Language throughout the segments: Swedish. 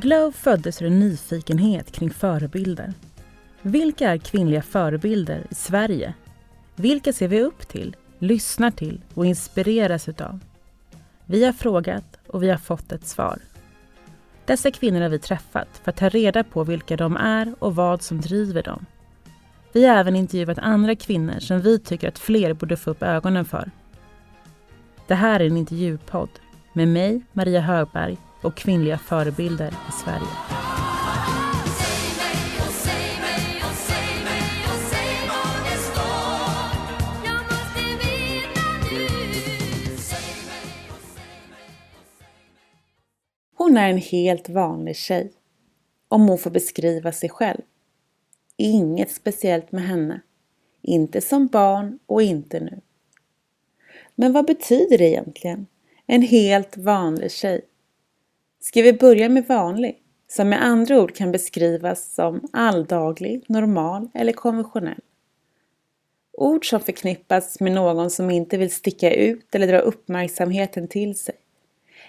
Glow föddes ur en nyfikenhet kring förebilder. Vilka är kvinnliga förebilder i Sverige? Vilka ser vi upp till, lyssnar till och inspireras utav? Vi har frågat och vi har fått ett svar. Dessa kvinnor har vi träffat för att ta reda på vilka de är och vad som driver dem. Vi har även intervjuat andra kvinnor som vi tycker att fler borde få upp ögonen för. Det här är en intervjupodd med mig, Maria Högberg och kvinnliga förebilder i Sverige. Hon är en helt vanlig tjej. Om hon får beskriva sig själv. Inget speciellt med henne. Inte som barn och inte nu. Men vad betyder det egentligen? En helt vanlig tjej. Ska vi börja med vanlig, som med andra ord kan beskrivas som alldaglig, normal eller konventionell. Ord som förknippas med någon som inte vill sticka ut eller dra uppmärksamheten till sig.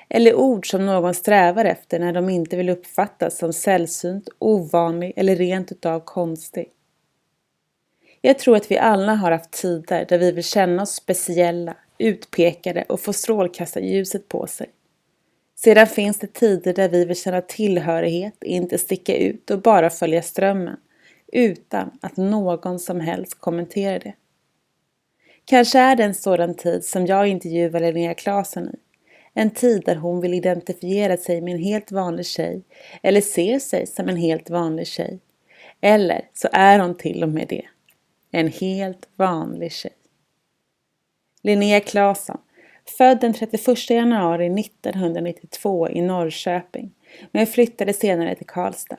Eller ord som någon strävar efter när de inte vill uppfattas som sällsynt, ovanlig eller rent utav konstig. Jag tror att vi alla har haft tider där vi vill känna oss speciella, utpekade och få strålkastarljuset på sig. Sedan finns det tider där vi vill känna tillhörighet, inte sticka ut och bara följa strömmen utan att någon som helst kommenterar det. Kanske är det en sådan tid som jag intervjuar Linnea Claesson i. En tid där hon vill identifiera sig med en helt vanlig tjej eller ser sig som en helt vanlig tjej. Eller så är hon till och med det. En helt vanlig tjej. Linnea Claesson Född den 31 januari 1992 i Norrköping, men flyttade senare till Karlstad.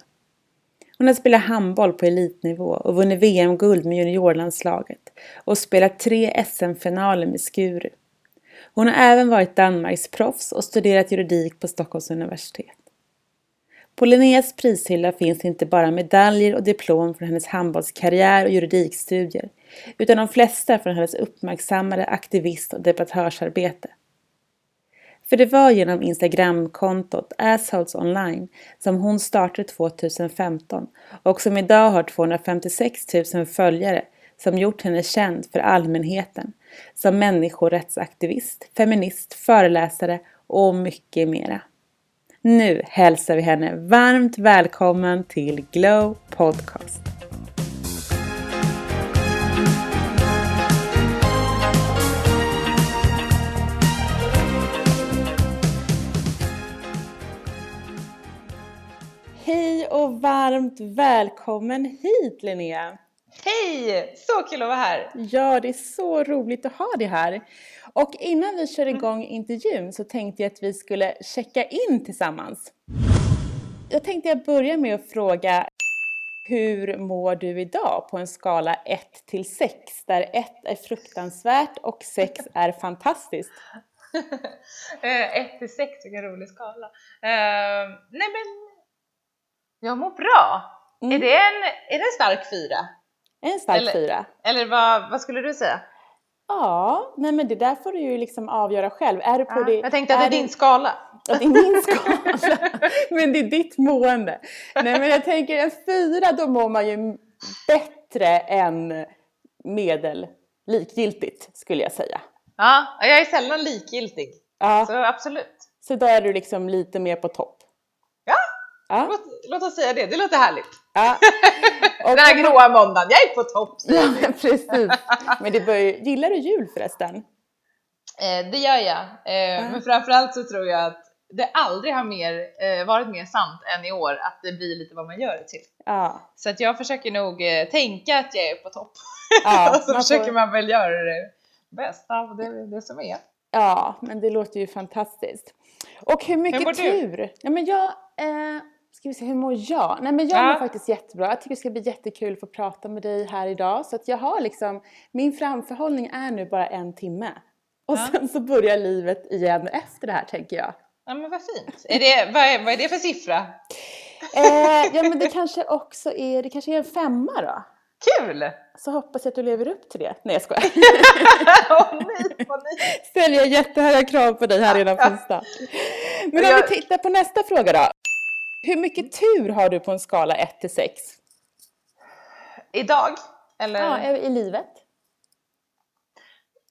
Hon har spelat handboll på elitnivå och vunnit VM-guld med juniorlandslaget och spelat tre SM-finaler med Skuru. Hon har även varit Danmarks proffs och studerat juridik på Stockholms universitet. På Linneas prishylla finns inte bara medaljer och diplom från hennes handbollskarriär och juridikstudier utan de flesta från hennes uppmärksammade aktivist och debattörsarbete. För det var genom Instagramkontot Assholes Online som hon startade 2015 och som idag har 256 000 följare som gjort henne känd för allmänheten som människorättsaktivist, feminist, föreläsare och mycket mera. Nu hälsar vi henne varmt välkommen till Glow Podcast. Och varmt välkommen hit Linnea! Hej! Så kul att vara här! Ja, det är så roligt att ha dig här. Och innan vi kör mm. igång intervjun så tänkte jag att vi skulle checka in tillsammans. Jag tänkte jag börja med att fråga hur mår du idag på en skala 1 till 6 där 1 är fruktansvärt och 6 är fantastiskt? 1 eh, till 6, vilken rolig skala. Uh, nej men jag mår bra. Mm. Är, det en, är det en stark fyra? En stark eller, fyra. Eller vad, vad skulle du säga? Ja, nej men det där får du ju liksom avgöra själv. Är du på ja, det, jag tänkte att det är din skala. Ja, det är min skala. men det är ditt mående. Nej men jag tänker en fyra, då mår man ju bättre än medel likgiltigt skulle jag säga. Ja, jag är sällan likgiltig. Ja. Så absolut. Så då är du liksom lite mer på topp. Ja. Låt, låt, oss säga det, det låter härligt. Ja. Och Den här gråa måndagen, jag är på topp! Ja, precis. Men det börjar, gillar du jul förresten? Eh, det gör jag, eh, ja. men framförallt så tror jag att det aldrig har mer, eh, varit mer sant än i år att det blir lite vad man gör det till. Ja. Så att jag försöker nog eh, tänka att jag är på topp. Ja, och så man försöker får... man väl göra det bästa av det, det som är. Ja, men det låter ju fantastiskt. Och hur mycket hur tur! Du? Ja, men jag, eh, Ska vi se, hur mår jag? Nej men jag ja. mår faktiskt jättebra. Jag tycker det ska bli jättekul att få prata med dig här idag. Så att jag har liksom, min framförhållning är nu bara en timme. Och ja. sen så börjar livet igen efter det här tänker jag. Ja men vad fint. Är det, vad, är, vad är det för siffra? Eh, ja men det kanske också är, det kanske är en femma då. Kul! Så hoppas jag att du lever upp till det. Nej jag skojar. oh, nej, oh, nej. Ställer jag jättehöga krav på dig här redan från start. Men om vi tittar på nästa fråga då. Hur mycket tur har du på en skala 1 till 6? Idag? Eller? Ja, i livet.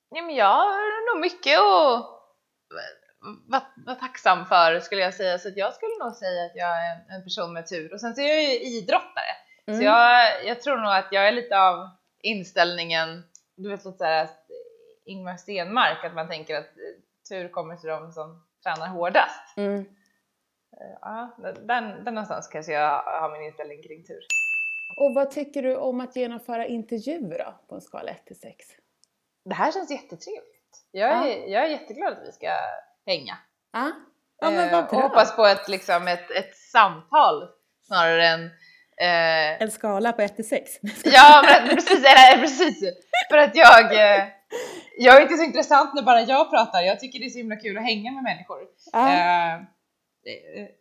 Ja, men jag har nog mycket att vara var tacksam för skulle jag säga. Så jag skulle nog säga att jag är en person med tur. Och sen så är jag ju idrottare. Mm. Så jag, jag tror nog att jag är lite av inställningen, du vet lite såhär Ingmar Stenmark, att man tänker att tur kommer till de som tränar hårdast. Mm. Ja, den, den någonstans kanske jag har min inställning kring tur. Och vad tycker du om att genomföra intervjuer då, på en skala 1 till 6? Det här känns jättetrevligt. Jag är, ja. jag är jätteglad att vi ska hänga. Ja, ja men vad eh, bra. Och hoppas på ett, liksom ett, ett samtal snarare än eh... En skala på 1 till 6? ja, men precis, eller, precis. För att jag, eh, jag är inte så intressant när bara jag pratar. Jag tycker det är så himla kul att hänga med människor. Ja. Eh,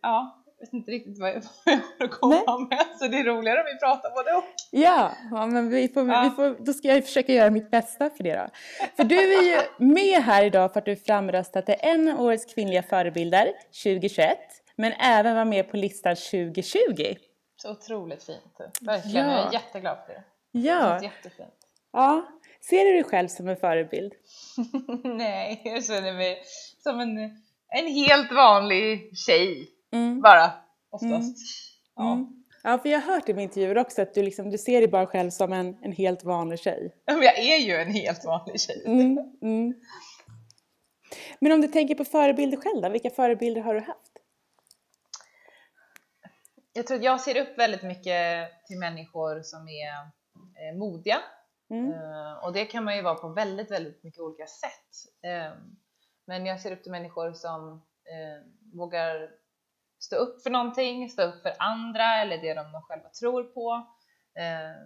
ja, jag vet inte riktigt vad jag, vad komma med, så det är roligare om vi pratar både och. Ja, ja men vi får, ja. Vi får, då ska jag försöka göra mitt bästa för det då. För du är ju med här idag för att du framröstat till en årets kvinnliga förebilder 2021, men även var med på listan 2020. Så otroligt fint, verkligen. Ja. Jag är jätteglad för det. Ja. Det jättefint. Ja. Ser du dig själv som en förebild? Nej, jag känner mig som en en helt vanlig tjej mm. bara oftast. Mm. Ja. Mm. Ja, för jag har hört i intervjuer också att du, liksom, du ser dig bara själv som en, en helt vanlig tjej. Men jag är ju en helt vanlig tjej. Mm, mm. Men om du tänker på förebilder själv då, vilka förebilder har du haft? Jag tror att jag ser upp väldigt mycket till människor som är eh, modiga. Mm. Uh, och det kan man ju vara på väldigt, väldigt mycket olika sätt. Uh, men jag ser upp till människor som eh, vågar stå upp för någonting, stå upp för andra eller det de själva tror på. Eh,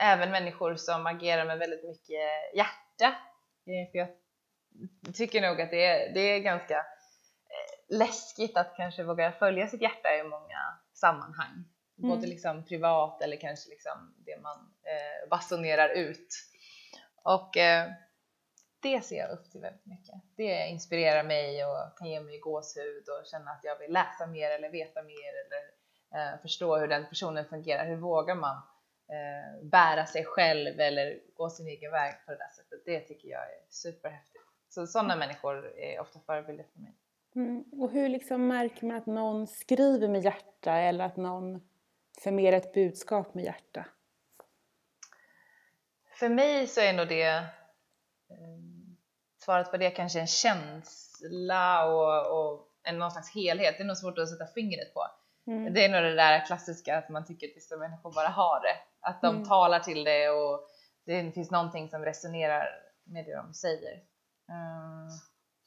även människor som agerar med väldigt mycket hjärta. Eh, för jag tycker nog att det är, det är ganska eh, läskigt att kanske våga följa sitt hjärta i många sammanhang. Mm. Både liksom privat eller kanske liksom det man eh, basunerar ut. Och eh, det ser jag upp till väldigt mycket. Det inspirerar mig och kan ge mig gåshud och känna att jag vill läsa mer eller veta mer eller eh, förstå hur den personen fungerar. Hur vågar man eh, bära sig själv eller gå sin egen väg på det där sättet? Det tycker jag är superhäftigt. Så sådana mm. människor är ofta förebilder för mig. Mm. Och hur liksom märker man att någon skriver med hjärta eller att någon förmedlar ett budskap med hjärta? För mig så är nog det Ehm, svaret på det kanske är en känsla och, och en någon slags helhet. Det är nog svårt att sätta fingret på. Mm. Det är nog det där klassiska att man tycker att vissa människor bara har det. Att de mm. talar till det och det finns någonting som resonerar med det de säger. Um,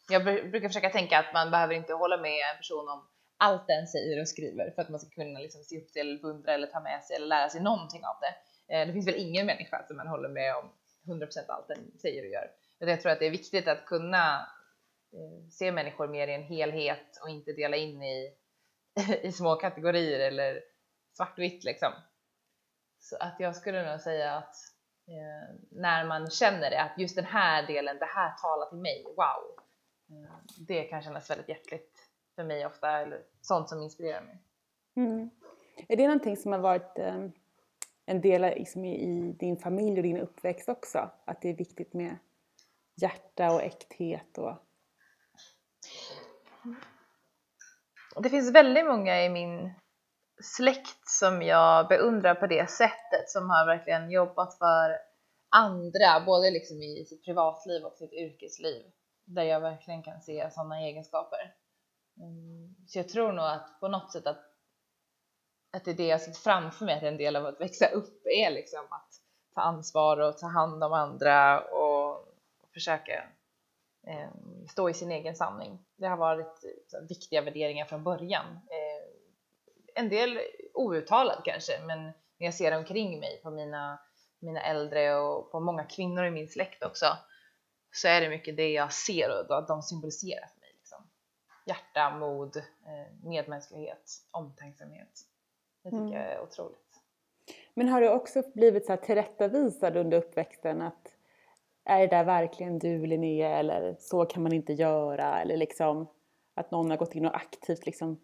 jag brukar försöka tänka att man behöver inte hålla med en person om allt den säger och skriver för att man ska kunna liksom se upp till eller beundra eller ta med sig eller lära sig någonting av det. Eh, det finns väl ingen människa som man håller med om 100% allt den säger och gör. Jag tror att det är viktigt att kunna eh, se människor mer i en helhet och inte dela in i, i små kategorier eller svartvitt liksom. Så att jag skulle nog säga att eh, när man känner det, att just den här delen, det här talar till mig, wow. Eh, det kan kännas väldigt hjärtligt för mig ofta, eller sånt som inspirerar mig. Mm. Är det någonting som har varit eh, en del liksom i din familj och din uppväxt också? Att det är viktigt med hjärta och äkthet och... Det finns väldigt många i min släkt som jag beundrar på det sättet som har verkligen jobbat för andra, både liksom i sitt privatliv och sitt yrkesliv, där jag verkligen kan se sådana egenskaper. Mm, så jag tror nog att på något sätt att att det är det jag sett framför mig, att en del av att växa upp är liksom att ta ansvar och ta hand om andra och försöka eh, stå i sin egen sanning. Det har varit så, viktiga värderingar från början. Eh, en del outtalat kanske, men när jag ser omkring mig på mina, mina äldre och på många kvinnor i min släkt också, så är det mycket det jag ser och att de symboliserar för mig. Liksom. Hjärta, mod, eh, medmänsklighet, omtänksamhet. Det tycker mm. jag är otroligt. Men har du också blivit så här tillrättavisad under uppväxten att är det där verkligen du Linnea eller så kan man inte göra eller liksom att någon har gått in och aktivt liksom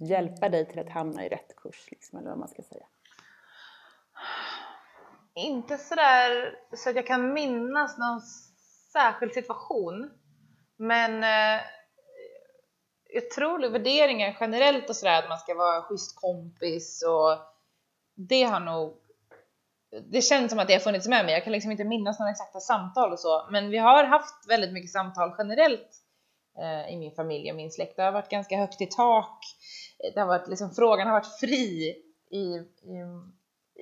hjälpa dig till att hamna i rätt kurs, liksom, eller vad man ska säga? Inte sådär så att jag kan minnas någon särskild situation. Men eh, jag tror värderingar generellt och sådär att man ska vara en schysst kompis och det har nog det känns som att det har funnits med mig. Jag kan liksom inte minnas några exakta samtal och så, men vi har haft väldigt mycket samtal generellt eh, i min familj och min släkt. Det har varit ganska högt i tak. Det har varit liksom, frågan har varit fri i, i,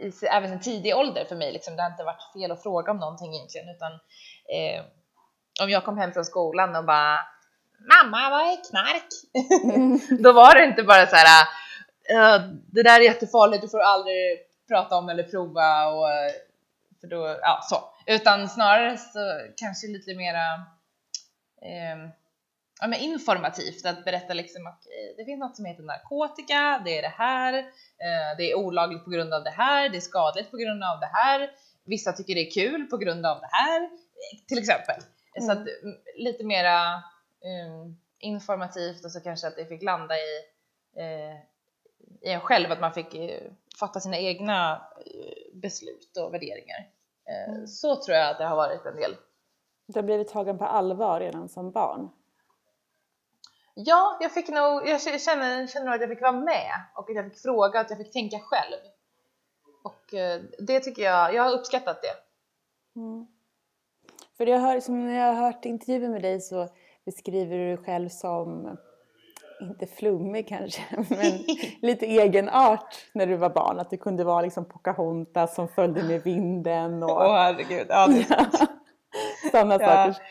i även en tidig ålder för mig. Liksom. Det har inte varit fel att fråga om någonting egentligen, utan eh, om jag kom hem från skolan och bara Mamma, vad är knark? Mm. Då var det inte bara så här det där är jättefarligt, du får aldrig prata om eller prova och för då, ja så. Utan snarare så kanske lite mera eh, ja, men informativt att berätta liksom att det finns något som heter narkotika, det är det här, eh, det är olagligt på grund av det här, det är skadligt på grund av det här, vissa tycker det är kul på grund av det här, till exempel. Mm. Så att mm, lite mera um, informativt och så kanske att det fick landa i, uh, i en själv, att man fick uh, fatta sina egna uh, beslut och värderingar. Mm. Så tror jag att det har varit en del. Du har blivit tagen på allvar redan som barn? Ja, jag fick nog, jag känner, känner nog att jag fick vara med och att jag fick fråga, att jag fick tänka själv. Och det tycker jag, jag har uppskattat det. Mm. För jag hör, som när jag har hört intervjuer med dig så beskriver du dig själv som, inte flummig kanske, men lite egenart när du var barn. Att du kunde vara liksom Pocahontas som följde med vinden. Och... Åh herregud, ja, det är Sådana ja. saker.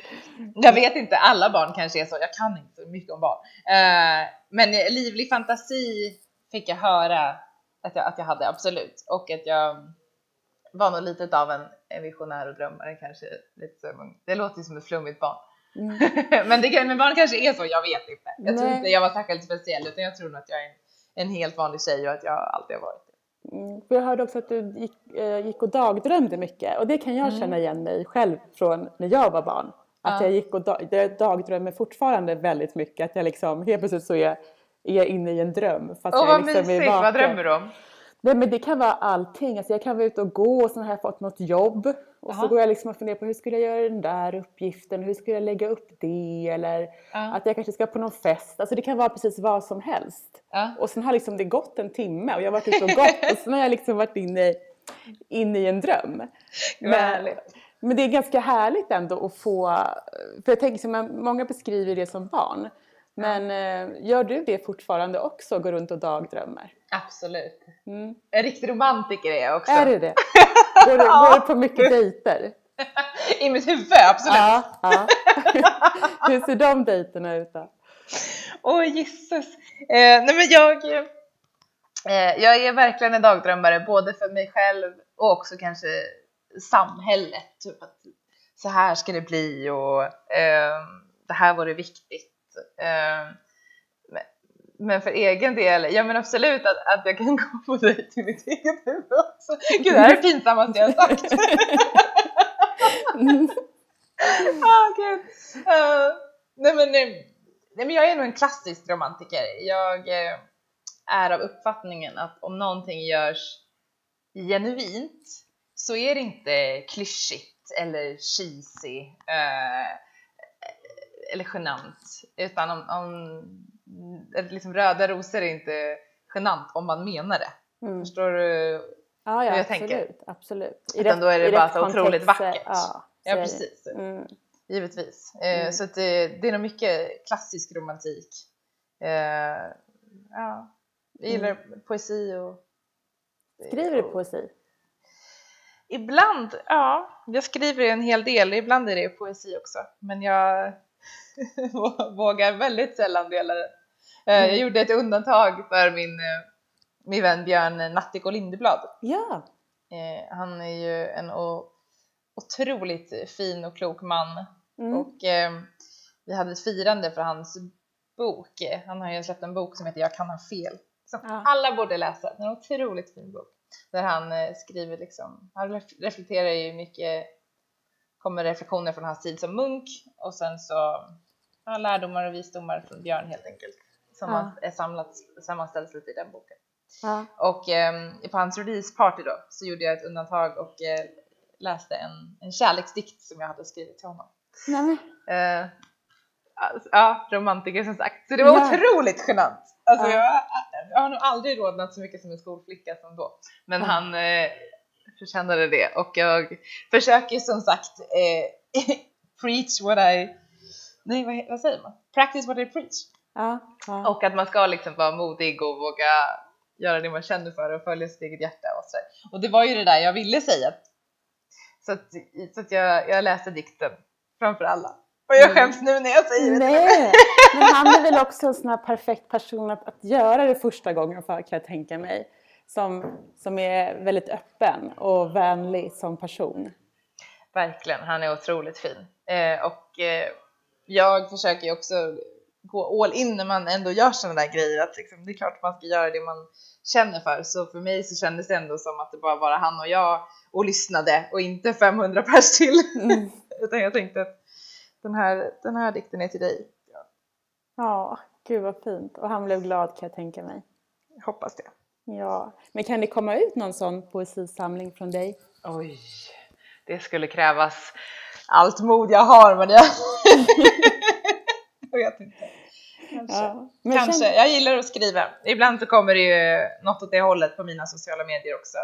Jag vet inte, alla barn kanske är så. Jag kan inte så mycket om barn. Uh, men livlig fantasi fick jag höra att jag, att jag hade absolut. Och att jag var nog lite av en, en visionär och drömmare kanske. Lite så, det låter ju som ett flummigt barn. Mm. men, det, men barn kanske är så, jag vet inte. Jag Nej. tror inte jag var särskilt speciell utan jag tror nog att jag är en, en helt vanlig tjej och att jag alltid har varit det. Mm. jag hörde också att du gick, äh, gick och dagdrömde mycket och det kan jag mm. känna igen mig själv från när jag var barn. Att ja. jag gick och dag, jag dagdrömmer fortfarande väldigt mycket. Att jag liksom helt plötsligt så är, är jag inne i en dröm. Fast Åh vad liksom mysigt, vad drömmer du om? Nej men det kan vara allting. Alltså jag kan vara ute och gå och så har jag fått något jobb. Och Aha. så går jag liksom och funderar på hur skulle jag göra den där uppgiften? Hur skulle jag lägga upp det? Eller ja. att jag kanske ska på någon fest. Alltså det kan vara precis vad som helst. Ja. Och sen har liksom det gått en timme och jag har varit ute och gått och sen har jag liksom varit inne, inne i en dröm. Men, men det är ganska härligt ändå att få, för jag tänker som många beskriver det som barn. Men eh, gör du det fortfarande också, går runt och dagdrömmer? Absolut. Mm. En riktig romantiker är jag också. Är du det? Går du, går du på mycket dejter? I mitt huvud, absolut. Ja, ja. Hur ser de dejterna ut då? Åh oh, gisses. Eh, nej men jag, eh, jag är verkligen en dagdrömmare, både för mig själv och också kanske samhället. Typ att så här ska det bli och eh, det här vore viktigt Eh, men för egen del, ja men absolut att, att jag kan gå på dig till mitt eget huvud också. Gud, det här är det pinsammaste jag har sagt. mm. ah, gud. Uh, nej, men, nej, nej, men jag är nog en klassisk romantiker. Jag uh, är av uppfattningen att om någonting görs genuint så är det inte klyschigt eller cheesy. Uh, eller genant, utan om, om liksom röda rosor är inte genant om man menar det. Mm. Förstår du ja, ja, hur jag absolut, tänker? Absolut. I Utan då är det bara så otroligt vackert. Ja, ja precis. Mm. Givetvis. Eh, mm. Så det, det är nog mycket klassisk romantik. Eh, ja, jag gillar mm. poesi och... Skriver du poesi? Ibland, ja. Jag skriver en hel del. Ibland är det poesi också. Men jag vågar väldigt sällan dela det. Eh, mm. Jag gjorde ett undantag för min, eh, min vän Björn Natthiko Lindeblad. Ja. Eh, han är ju en otroligt fin och klok man mm. och vi hade ett firande för hans bok. Han har ju släppt en bok som heter Jag kan ha fel som ja. alla borde läsa. En otroligt fin bok där han skriver liksom, han reflekterar ju mycket kommer reflektioner från hans tid som munk och sen så ja, lärdomar och visdomar från Björn helt enkelt. som ja. är samlat, sammanställs lite i den boken. Ja. Och eh, på hans releaseparty då så gjorde jag ett undantag och eh, läste en, en kärleksdikt som jag hade skrivit till honom. Nej. Eh, alltså, ja, romantiker som sagt. Så det var ja. otroligt genant. Alltså, ja. jag, jag, har nog aldrig rodnat så mycket som en skolflicka som då. Men han eh, förtjänade det och jag försöker som sagt eh, preach what I, nej vad, vad, säger man? Practice what I preach. Ja, ja. Och att man ska liksom vara modig och våga göra det man känner för och följa sitt eget hjärta och så. Och det var ju det där jag ville säga. Så att, så att jag, jag läste dikten framför alla. Och jag mm. skäms nu när jag säger Nej. det. Men han är väl också en sån här perfekt person att, att göra det första gången för kan jag tänka mig. Som, som är väldigt öppen och vänlig som person. Verkligen, han är otroligt fin. Eh, och eh, jag försöker ju också gå all in när man ändå gör sådana där grejer. Att liksom, det är klart att man ska göra det man känner för. Så för mig så kändes det ändå som att det bara var han och jag och lyssnade och inte 500 pers till. Mm. Utan jag tänkte att den här, den här dikten är till dig. Ja. ja, gud vad fint. Och han blev glad kan jag tänka mig. Jag hoppas det. Ja, men kan det komma ut någon sån poesisamling från dig? Oj, det skulle krävas allt mod jag har men jag, jag vet inte. Kanske. Ja, Kanske. Känner... Jag gillar att skriva. Ibland så kommer det ju något åt det hållet på mina sociala medier också.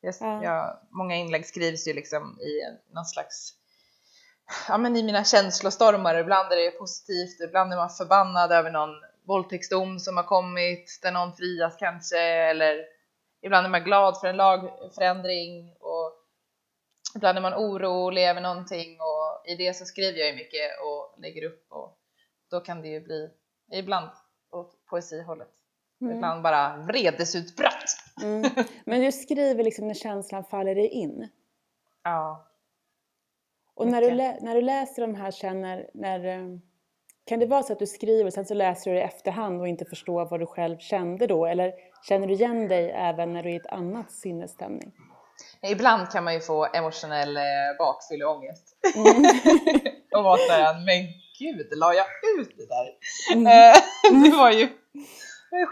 Jag, ja. jag, många inlägg skrivs ju liksom i någon slags ja, men i mina känslostormar. Ibland är det positivt, ibland är man förbannad över någon våldtäktsdom som har kommit där någon frias kanske eller ibland är man glad för en lagförändring och ibland är man orolig över någonting och i det så skriver jag ju mycket och lägger upp och då kan det ju bli ibland åt poesihållet. Mm. Ibland bara vredesutbrott. Mm. Men du skriver liksom när känslan faller dig in? Ja. Och när du, när du läser de här känner, när, eh, kan det vara så att du skriver och sen så läser du det i efterhand och inte förstår vad du själv kände då? Eller känner du igen dig även när du är i ett annat sinnesstämning? Ibland kan man ju få emotionell eh, bakfylleångest. Mm. och vara såhär, men gud, la jag ut det där? Mm. Eh, det var ju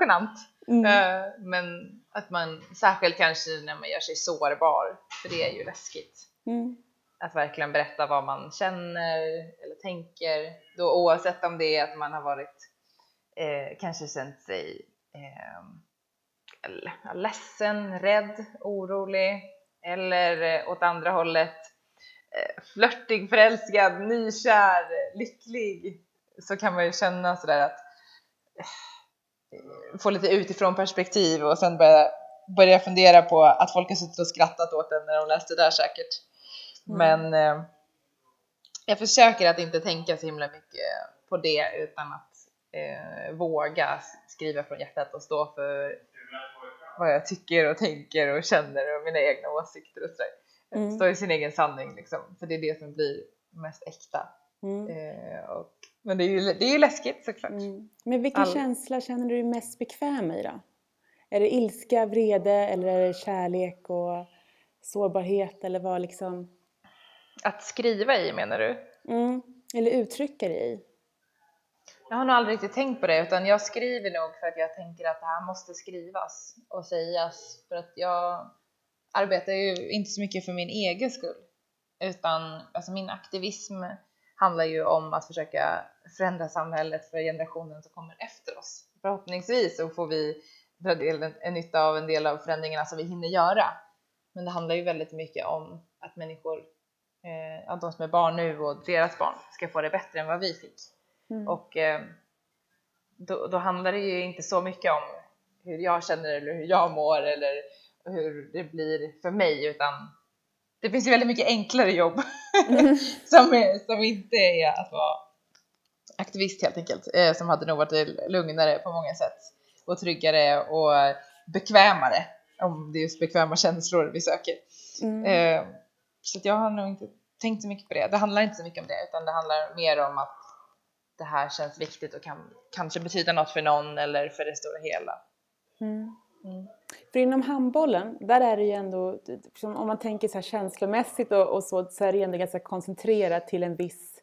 genant. Mm. Eh, men att man, särskilt kanske när man gör sig sårbar, för det är ju läskigt. Mm. Att verkligen berätta vad man känner eller tänker, då oavsett om det är att man har varit, eh, kanske känt sig eh, ledsen, rädd, orolig eller eh, åt andra hållet eh, flörtig, förälskad, nykär, lycklig så kan man ju känna sådär att eh, få lite utifrån perspektiv och sen börja, börja fundera på att folk har suttit och skrattat åt en när de läste det där säkert. Mm. Men eh, jag försöker att inte tänka så himla mycket på det utan att eh, våga skriva från hjärtat och stå för vad jag tycker och tänker och känner och mina egna åsikter och sådär. Mm. Stå i sin egen sanning liksom, för det är det som blir mest äkta. Mm. Eh, och, men det är, ju, det är ju läskigt såklart. Mm. Men vilken All... känsla känner du dig mest bekväm i då? Är det ilska, vrede eller är det kärlek och sårbarhet eller vad liksom? Att skriva i menar du? Mm. Eller uttrycka det i? Jag har nog aldrig riktigt tänkt på det utan jag skriver nog för att jag tänker att det här måste skrivas och sägas för att jag arbetar ju inte så mycket för min egen skull utan alltså min aktivism handlar ju om att försöka förändra samhället för generationen som kommer efter oss. Förhoppningsvis så får vi dra del, en nytta av en del av förändringarna som vi hinner göra. Men det handlar ju väldigt mycket om att människor, eh, de som är barn nu och deras barn ska få det bättre än vad vi fick. Mm. Och eh, då, då, handlar det ju inte så mycket om hur jag känner eller hur jag mår eller hur det blir för mig utan det finns ju väldigt mycket enklare jobb mm. som, är, som inte är att vara aktivist helt enkelt, eh, som hade nog varit lugnare på många sätt och tryggare och bekvämare om det är just bekväma känslor vi söker. Mm. Eh, så jag har nog inte tänkt så mycket på det. Det handlar inte så mycket om det utan det handlar mer om att det här känns viktigt och kan kanske betyda något för någon eller för det stora hela. Mm. Mm. För inom handbollen, där är det ju ändå, om man tänker så här känslomässigt och, och så, så är det ju ändå ganska koncentrerat till en viss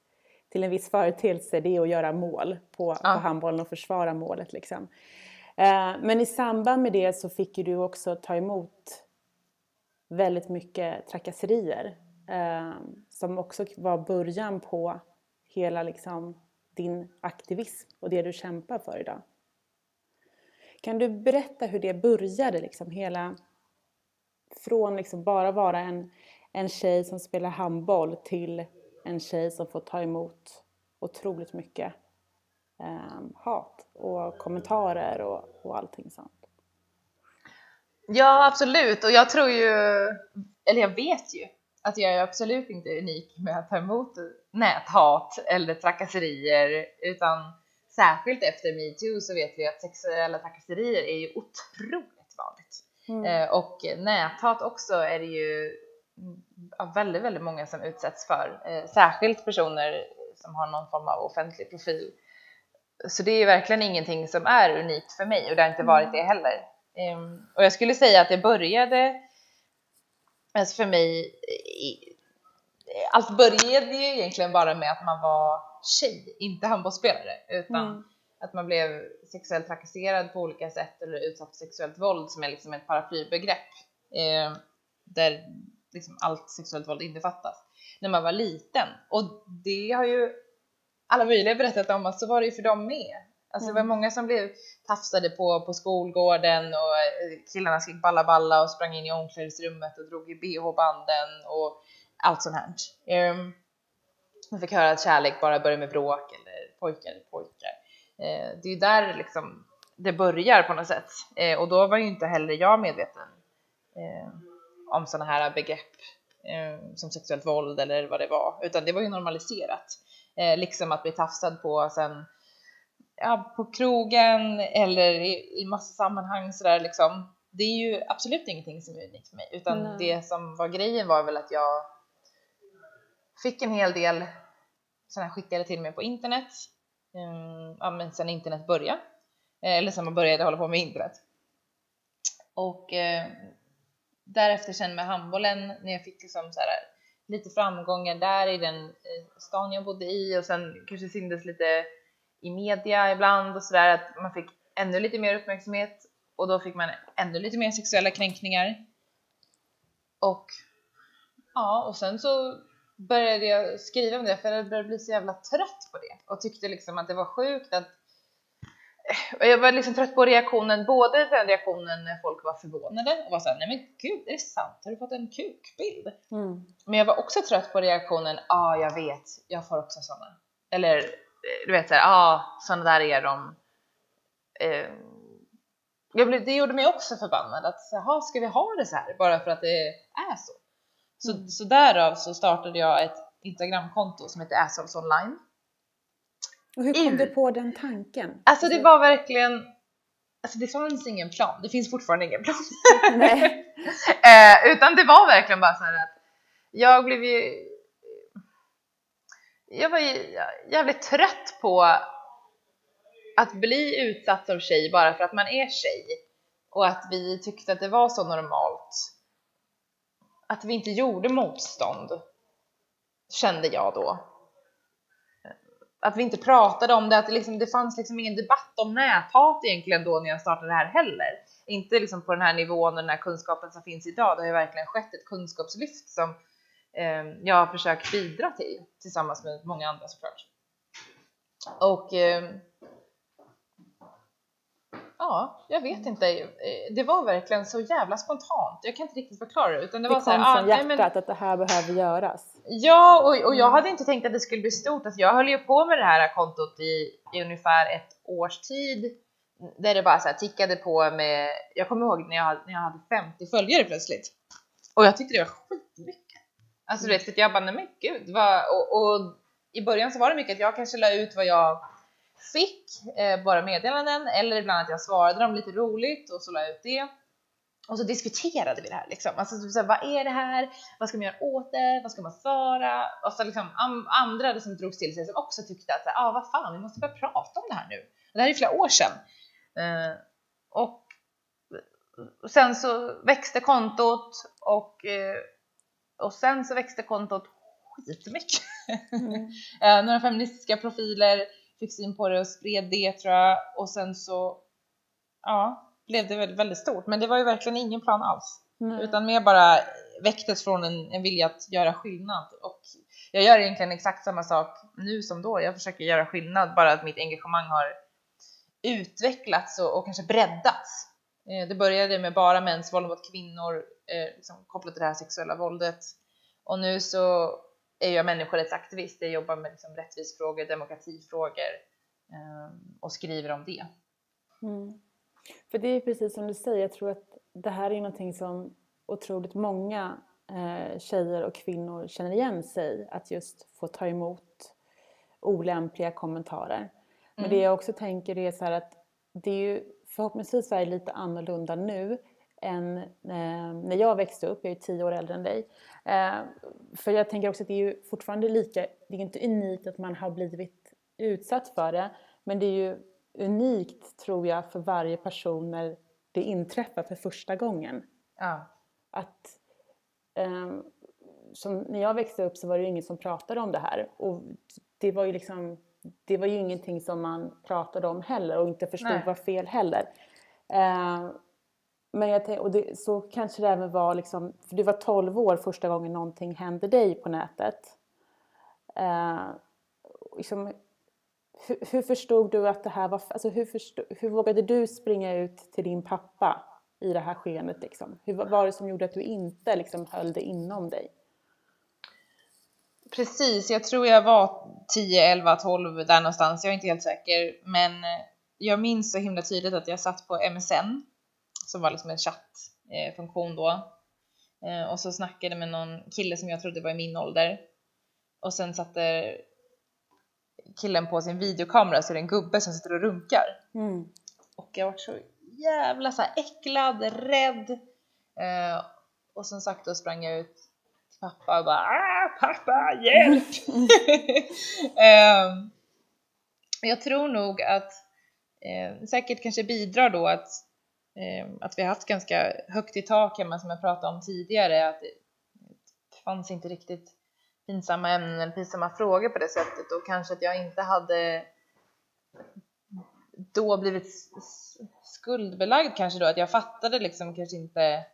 till en viss företeelse det är att göra mål på, ja. på handbollen och försvara målet. Liksom. Eh, men i samband med det så fick ju du också ta emot väldigt mycket trakasserier eh, som också var början på hela liksom, din aktivism och det du kämpar för idag. Kan du berätta hur det började, liksom hela från liksom bara vara en, en tjej som spelar handboll till en tjej som får ta emot otroligt mycket eh, hat och kommentarer och, och allting sånt. Ja, absolut. Och jag tror ju, eller jag vet ju, att jag är absolut inte unik med att ta emot näthat eller trakasserier, utan särskilt efter metoo så vet vi att sexuella trakasserier är ju otroligt vanligt. Mm. Eh, och näthat också är det ju väldigt, väldigt många som utsätts för, eh, särskilt personer som har någon form av offentlig profil. Så det är verkligen ingenting som är unikt för mig och det har inte varit det heller. Um, och jag skulle säga att det började alltså för mig, allt började ju egentligen bara med att man var tjej, inte handbollsspelare, utan mm. att man blev sexuellt trakasserad på olika sätt eller utsatt för sexuellt våld som är liksom ett paraplybegrepp eh, där liksom allt sexuellt våld innefattas när man var liten. Och det har ju alla möjliga berättat om att så var det ju för dem med. Alltså det var mm. många som blev tafsade på på skolgården och eh, killarna skrek balla balla och sprang in i omklädningsrummet och drog i bh-banden och allt sånt här. Um, man fick höra att kärlek bara börjar med bråk eller pojkar är pojkar. Uh, det är ju där liksom det börjar på något sätt uh, och då var ju inte heller jag medveten uh, om sådana här begrepp som sexuellt våld eller vad det var, utan det var ju normaliserat. liksom att bli tafsad på sen ja, på krogen eller i, i massa sammanhang sådär liksom. Det är ju absolut ingenting som är unikt för mig utan Nej. det som var grejen var väl att jag fick en hel del sådana skickade till mig på internet. Um, ja, men sen internet började. Eh, eller sen man började hålla på med internet. Och eh, därefter sen med handbollen när jag fick liksom så här, lite framgångar där i den eh, stan jag bodde i och sen kanske syntes lite i media ibland och sådär att man fick ännu lite mer uppmärksamhet och då fick man ännu lite mer sexuella kränkningar. Och ja, och sen så började jag skriva om det för jag började bli så jävla trött på det och tyckte liksom att det var sjukt att jag var liksom trött på reaktionen, både den reaktionen när folk var förvånade och var såhär, nej men gud, är det sant? Har du fått en kukbild? Mm. Men jag var också trött på reaktionen, ja ah, jag vet, jag får också sådana. Eller du vet såhär, ja ah, sådana där är de. Eh, jag blev, det gjorde mig också förbannad att jaha, ska vi ha det så här bara för att det är så? Så, mm. så därav så startade jag ett Instagramkonto som heter Assholes online. Och hur kom In. du på den tanken? Alltså det var verkligen, alltså det fanns ingen plan. Det finns fortfarande ingen plan. eh, utan det var verkligen bara så att jag blev ju jag var jävligt trött på att bli utsatt som tjej bara för att man är tjej och att vi tyckte att det var så normalt. Att vi inte gjorde motstånd kände jag då. Att vi inte pratade om det, att det, liksom, det fanns liksom ingen debatt om näthat egentligen då när jag startade det här heller. Inte liksom på den här nivån och den här kunskapen som finns idag. Det har ju verkligen skett ett kunskapslyft som Ehm, jag har försökt bidra till tillsammans med många andra såklart. Och ehm, ja, jag vet inte. Eh, det var verkligen så jävla spontant. Jag kan inte riktigt förklara det. Utan det, det var kom så här, från ah, hjärtat men, att det här behöver göras. Ja, och, och jag hade inte tänkt att det skulle bli stort. Alltså, jag höll ju på med det här kontot i, i ungefär ett års tid. Där det bara så här tickade på med, jag kommer ihåg när jag, när jag hade 50 följare plötsligt. Och jag tyckte det var skitmycket. Alltså du vet, för jag bara, nej men gud, vad, och, och, i början så var det mycket att jag kanske la ut vad jag fick, eh, bara meddelanden, eller ibland att jag svarade dem lite roligt och så la jag ut det. Och så diskuterade vi det här liksom. Alltså så här, vad är det här? Vad ska man göra åt det? Vad ska man svara? Och så liksom andra som drogs till sig som också tyckte att, ja ah, vad fan, vi måste börja prata om det här nu. Det här är flera år sedan. Eh, och sen så växte kontot och eh, och sen så växte kontot skitmycket. Mm. Eh, några feministiska profiler, fick syn på det och spred det tror jag och sen så ja, blev det väldigt, väldigt stort. Men det var ju verkligen ingen plan alls. Mm. Utan mer bara väcktes från en, en vilja att göra skillnad. Och jag gör egentligen exakt samma sak nu som då. Jag försöker göra skillnad, bara att mitt engagemang har utvecklats och, och kanske breddats. Eh, det började med bara mäns våld mot kvinnor eh, liksom kopplat till det här sexuella våldet. Och nu så är jag människorättsaktivist. Jag jobbar med liksom rättvisefrågor, demokratifrågor eh, och skriver om det. Mm. För det är precis som du säger, jag tror att det här är någonting som otroligt många eh, tjejer och kvinnor känner igen sig att just få ta emot olämpliga kommentarer. Men mm. det jag också tänker är så att det är ju förhoppningsvis är lite annorlunda nu än eh, när jag växte upp, jag är tio år äldre än dig. Eh, för jag tänker också att det är ju fortfarande lika, det är inte unikt att man har blivit utsatt för det, men det är ju unikt tror jag för varje person när det inträffar för första gången. Ja. Att, eh, som när jag växte upp så var det ju ingen som pratade om det här och det var ju liksom det var ju ingenting som man pratade om heller och inte förstod Nej. var fel heller. Eh, men jag tänkte, och det, så kanske det även var liksom, för du var 12 år första gången någonting hände dig på nätet. Eh, liksom, hur, hur, förstod du att det här var, alltså hur, förstod, hur vågade du springa ut till din pappa i det här skenet liksom? Hur var det som gjorde att du inte liksom höll det inom dig? Precis, jag tror jag var 10, 11, 12 där någonstans. Jag är inte helt säker, men jag minns så himla tydligt att jag satt på MSN som var liksom en chattfunktion då eh, och så snackade med någon kille som jag trodde var i min ålder och sen satte killen på sin videokamera så är det en gubbe som sitter och runkar. Mm. Och jag var så jävla så här äcklad, rädd. Eh, och som sagt då sprang jag ut pappa och bara ah, pappa hjälp! eh, jag tror nog att eh, säkert kanske bidrar då att, eh, att vi har haft ganska högt i tak hemma som jag pratade om tidigare. Att det fanns inte riktigt pinsamma ämnen eller pinsamma frågor på det sättet och kanske att jag inte hade då blivit skuldbelagd kanske då att jag fattade liksom kanske inte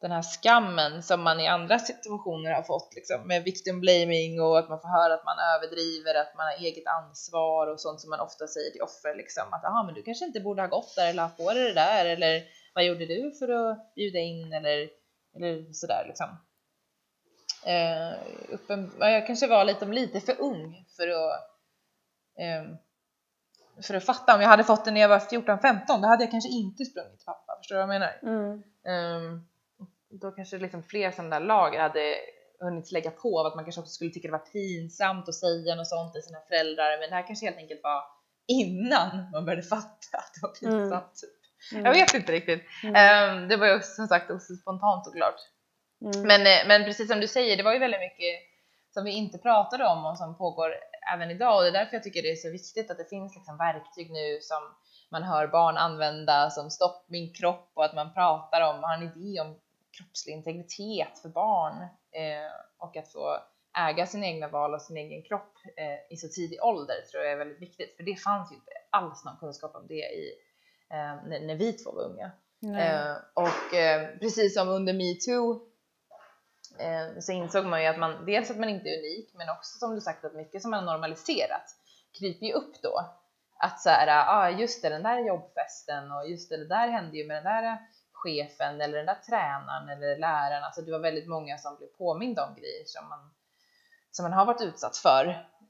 den här skammen som man i andra situationer har fått liksom med victim blaming och att man får höra att man överdriver, att man har eget ansvar och sånt som man ofta säger till offer liksom att aha, men du kanske inte borde ha gått där eller haft på dig det där eller vad gjorde du för att bjuda in eller eller sådär liksom. Eh, uppen, jag kanske var lite, lite för ung för att eh, för att fatta. Om jag hade fått det när jag var 14-15 då hade jag kanske inte sprungit till pappa. Förstår du vad jag menar? Mm. Eh, då kanske liksom fler sådana där lager hade hunnit lägga på av att man kanske också skulle tycka det var pinsamt att säga något sånt till sina föräldrar. Men det här kanske helt enkelt var innan man började fatta att det var pinsamt. Mm. Mm. Jag vet inte riktigt. Um, det var ju som sagt också spontant såklart. Mm. Men, eh, men precis som du säger, det var ju väldigt mycket som vi inte pratade om och som pågår även idag och det är därför jag tycker det är så viktigt att det finns liksom verktyg nu som man hör barn använda som stopp min kropp och att man pratar om, har en idé om kroppslig integritet för barn eh, och att få äga sina egna val och sin egen kropp eh, i så tidig ålder tror jag är väldigt viktigt för det fanns ju inte alls någon kunskap om det i eh, när, när, vi två var unga. Eh, och eh, precis som under metoo Eh, så insåg man ju att man dels att man inte är unik, men också som du sagt att mycket som man har normaliserat kryper ju upp då. Att så här, ah, just det, den där jobbfesten och just det, det där hände ju med den där chefen eller den där tränaren eller läraren. Alltså det var väldigt många som blev påminda om grejer som man, som man har varit utsatt för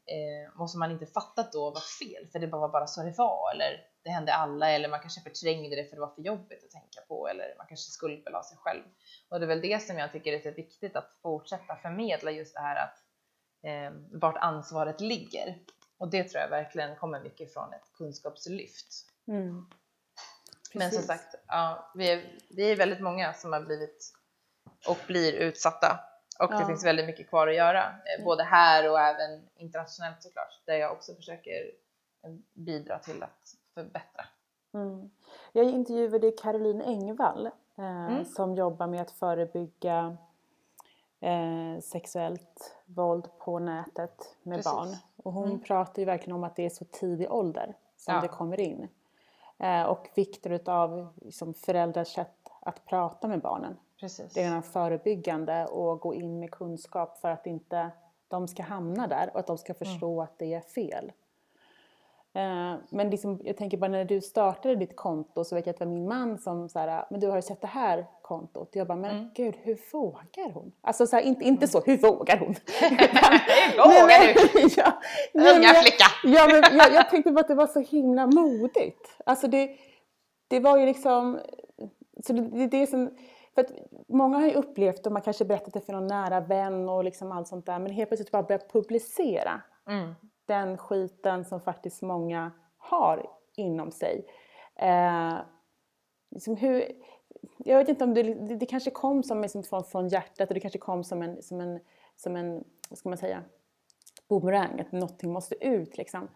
eh, och som man inte fattat då var fel, för det var bara så det var eller det hände alla eller man kanske förträngde det för det var för jobbigt att tänka på eller man kanske skuldbelade sig själv. Och det är väl det som jag tycker är så viktigt att fortsätta förmedla just det här att eh, vart ansvaret ligger. Och det tror jag verkligen kommer mycket från ett kunskapslyft. Mm. Men som sagt, ja, vi är, vi är väldigt många som har blivit och blir utsatta och ja. det finns väldigt mycket kvar att göra, eh, både här och även internationellt såklart, där jag också försöker eh, bidra till att förbättra. Mm. Jag intervjuade Caroline Engvall eh, mm. som jobbar med att förebygga eh, sexuellt våld på nätet med Precis. barn. Och hon mm. pratar ju verkligen om att det är så tidig ålder som ja. det kommer in. Eh, och vikten utav liksom, föräldrars sätt att prata med barnen. Precis. Redan förebyggande och gå in med kunskap för att inte de ska hamna där och att de ska mm. förstå mm. att det är fel. Eh, men liksom, jag tänker bara när du startade ditt konto så vet jag att det var min man som sa men du har sett det här kontot. Jag bara, men mm. gud hur vågar hon? Alltså så här, inte, inte så, hur vågar hon? hur vågar du? ja, Unga flicka! ja, men jag, jag tänkte bara att det var så himla modigt. Alltså det, det var ju liksom, så det, det, det som, för att många har ju upplevt, och man kanske berättat det för någon nära vän och liksom allt sånt där, men helt plötsligt bara börja publicera. Mm den skiten som faktiskt många har inom sig. Eh, liksom hur, jag vet inte om det, det, det kanske kom som liksom från, från hjärtat och det kanske kom som en, som en, som en vad ska man säga, boomerang, att någonting måste ut liksom.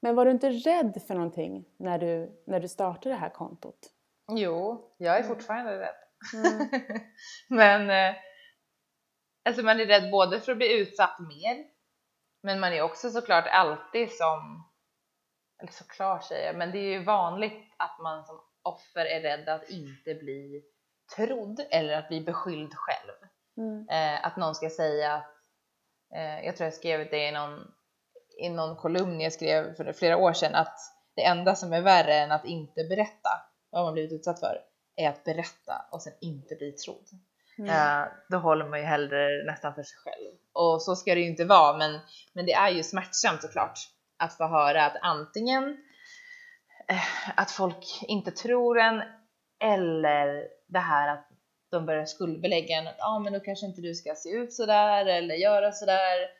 Men var du inte rädd för någonting när du, när du startade det här kontot? Jo, jag är fortfarande rädd. Mm. Men eh, alltså man är rädd både för att bli utsatt mer men man är också såklart alltid som, eller såklart säger jag, men det är ju vanligt att man som offer är rädd att inte bli trodd eller att bli beskylld själv. Mm. Eh, att någon ska säga att, eh, jag tror jag skrev det i någon, i någon kolumn jag skrev för flera år sedan, att det enda som är värre än att inte berätta vad man blivit utsatt för är att berätta och sen inte bli trodd. Mm. Då håller man ju hellre nästan för sig själv. Och så ska det ju inte vara, men, men det är ju smärtsamt såklart att få höra att antingen eh, att folk inte tror en eller det här att de börjar skuldbelägga en att ah, men då kanske inte du ska se ut sådär eller göra sådär.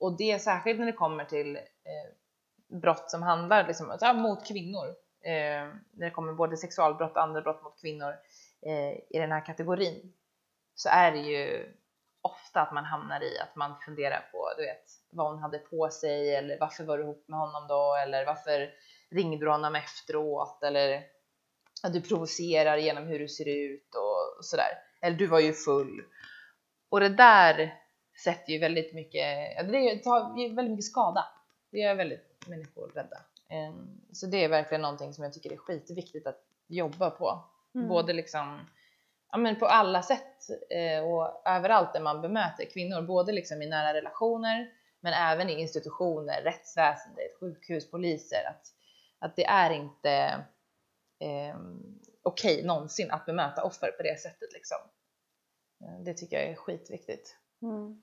Och det särskilt när det kommer till eh, brott som handlar liksom, alltså, mot kvinnor. Eh, när det kommer både sexualbrott och andra brott mot kvinnor eh, i den här kategorin så är det ju ofta att man hamnar i att man funderar på, du vet, vad hon hade på sig eller varför var du ihop med honom då eller varför ringde du honom efteråt eller att du provocerar genom hur du ser ut och sådär. Eller du var ju full. Och det där sätter ju väldigt mycket, det tar väldigt mycket skada. Det gör väldigt människor rädda. Ehm, så det är verkligen någonting som jag tycker är skitviktigt att jobba på. Mm. Både liksom ja, men på alla sätt eh, och överallt där man bemöter kvinnor, både liksom i nära relationer men även i institutioner, rättsväsendet, sjukhus, poliser. Att, att det är inte eh, okej okay, någonsin att bemöta offer på det sättet. Liksom. Eh, det tycker jag är skitviktigt. Mm.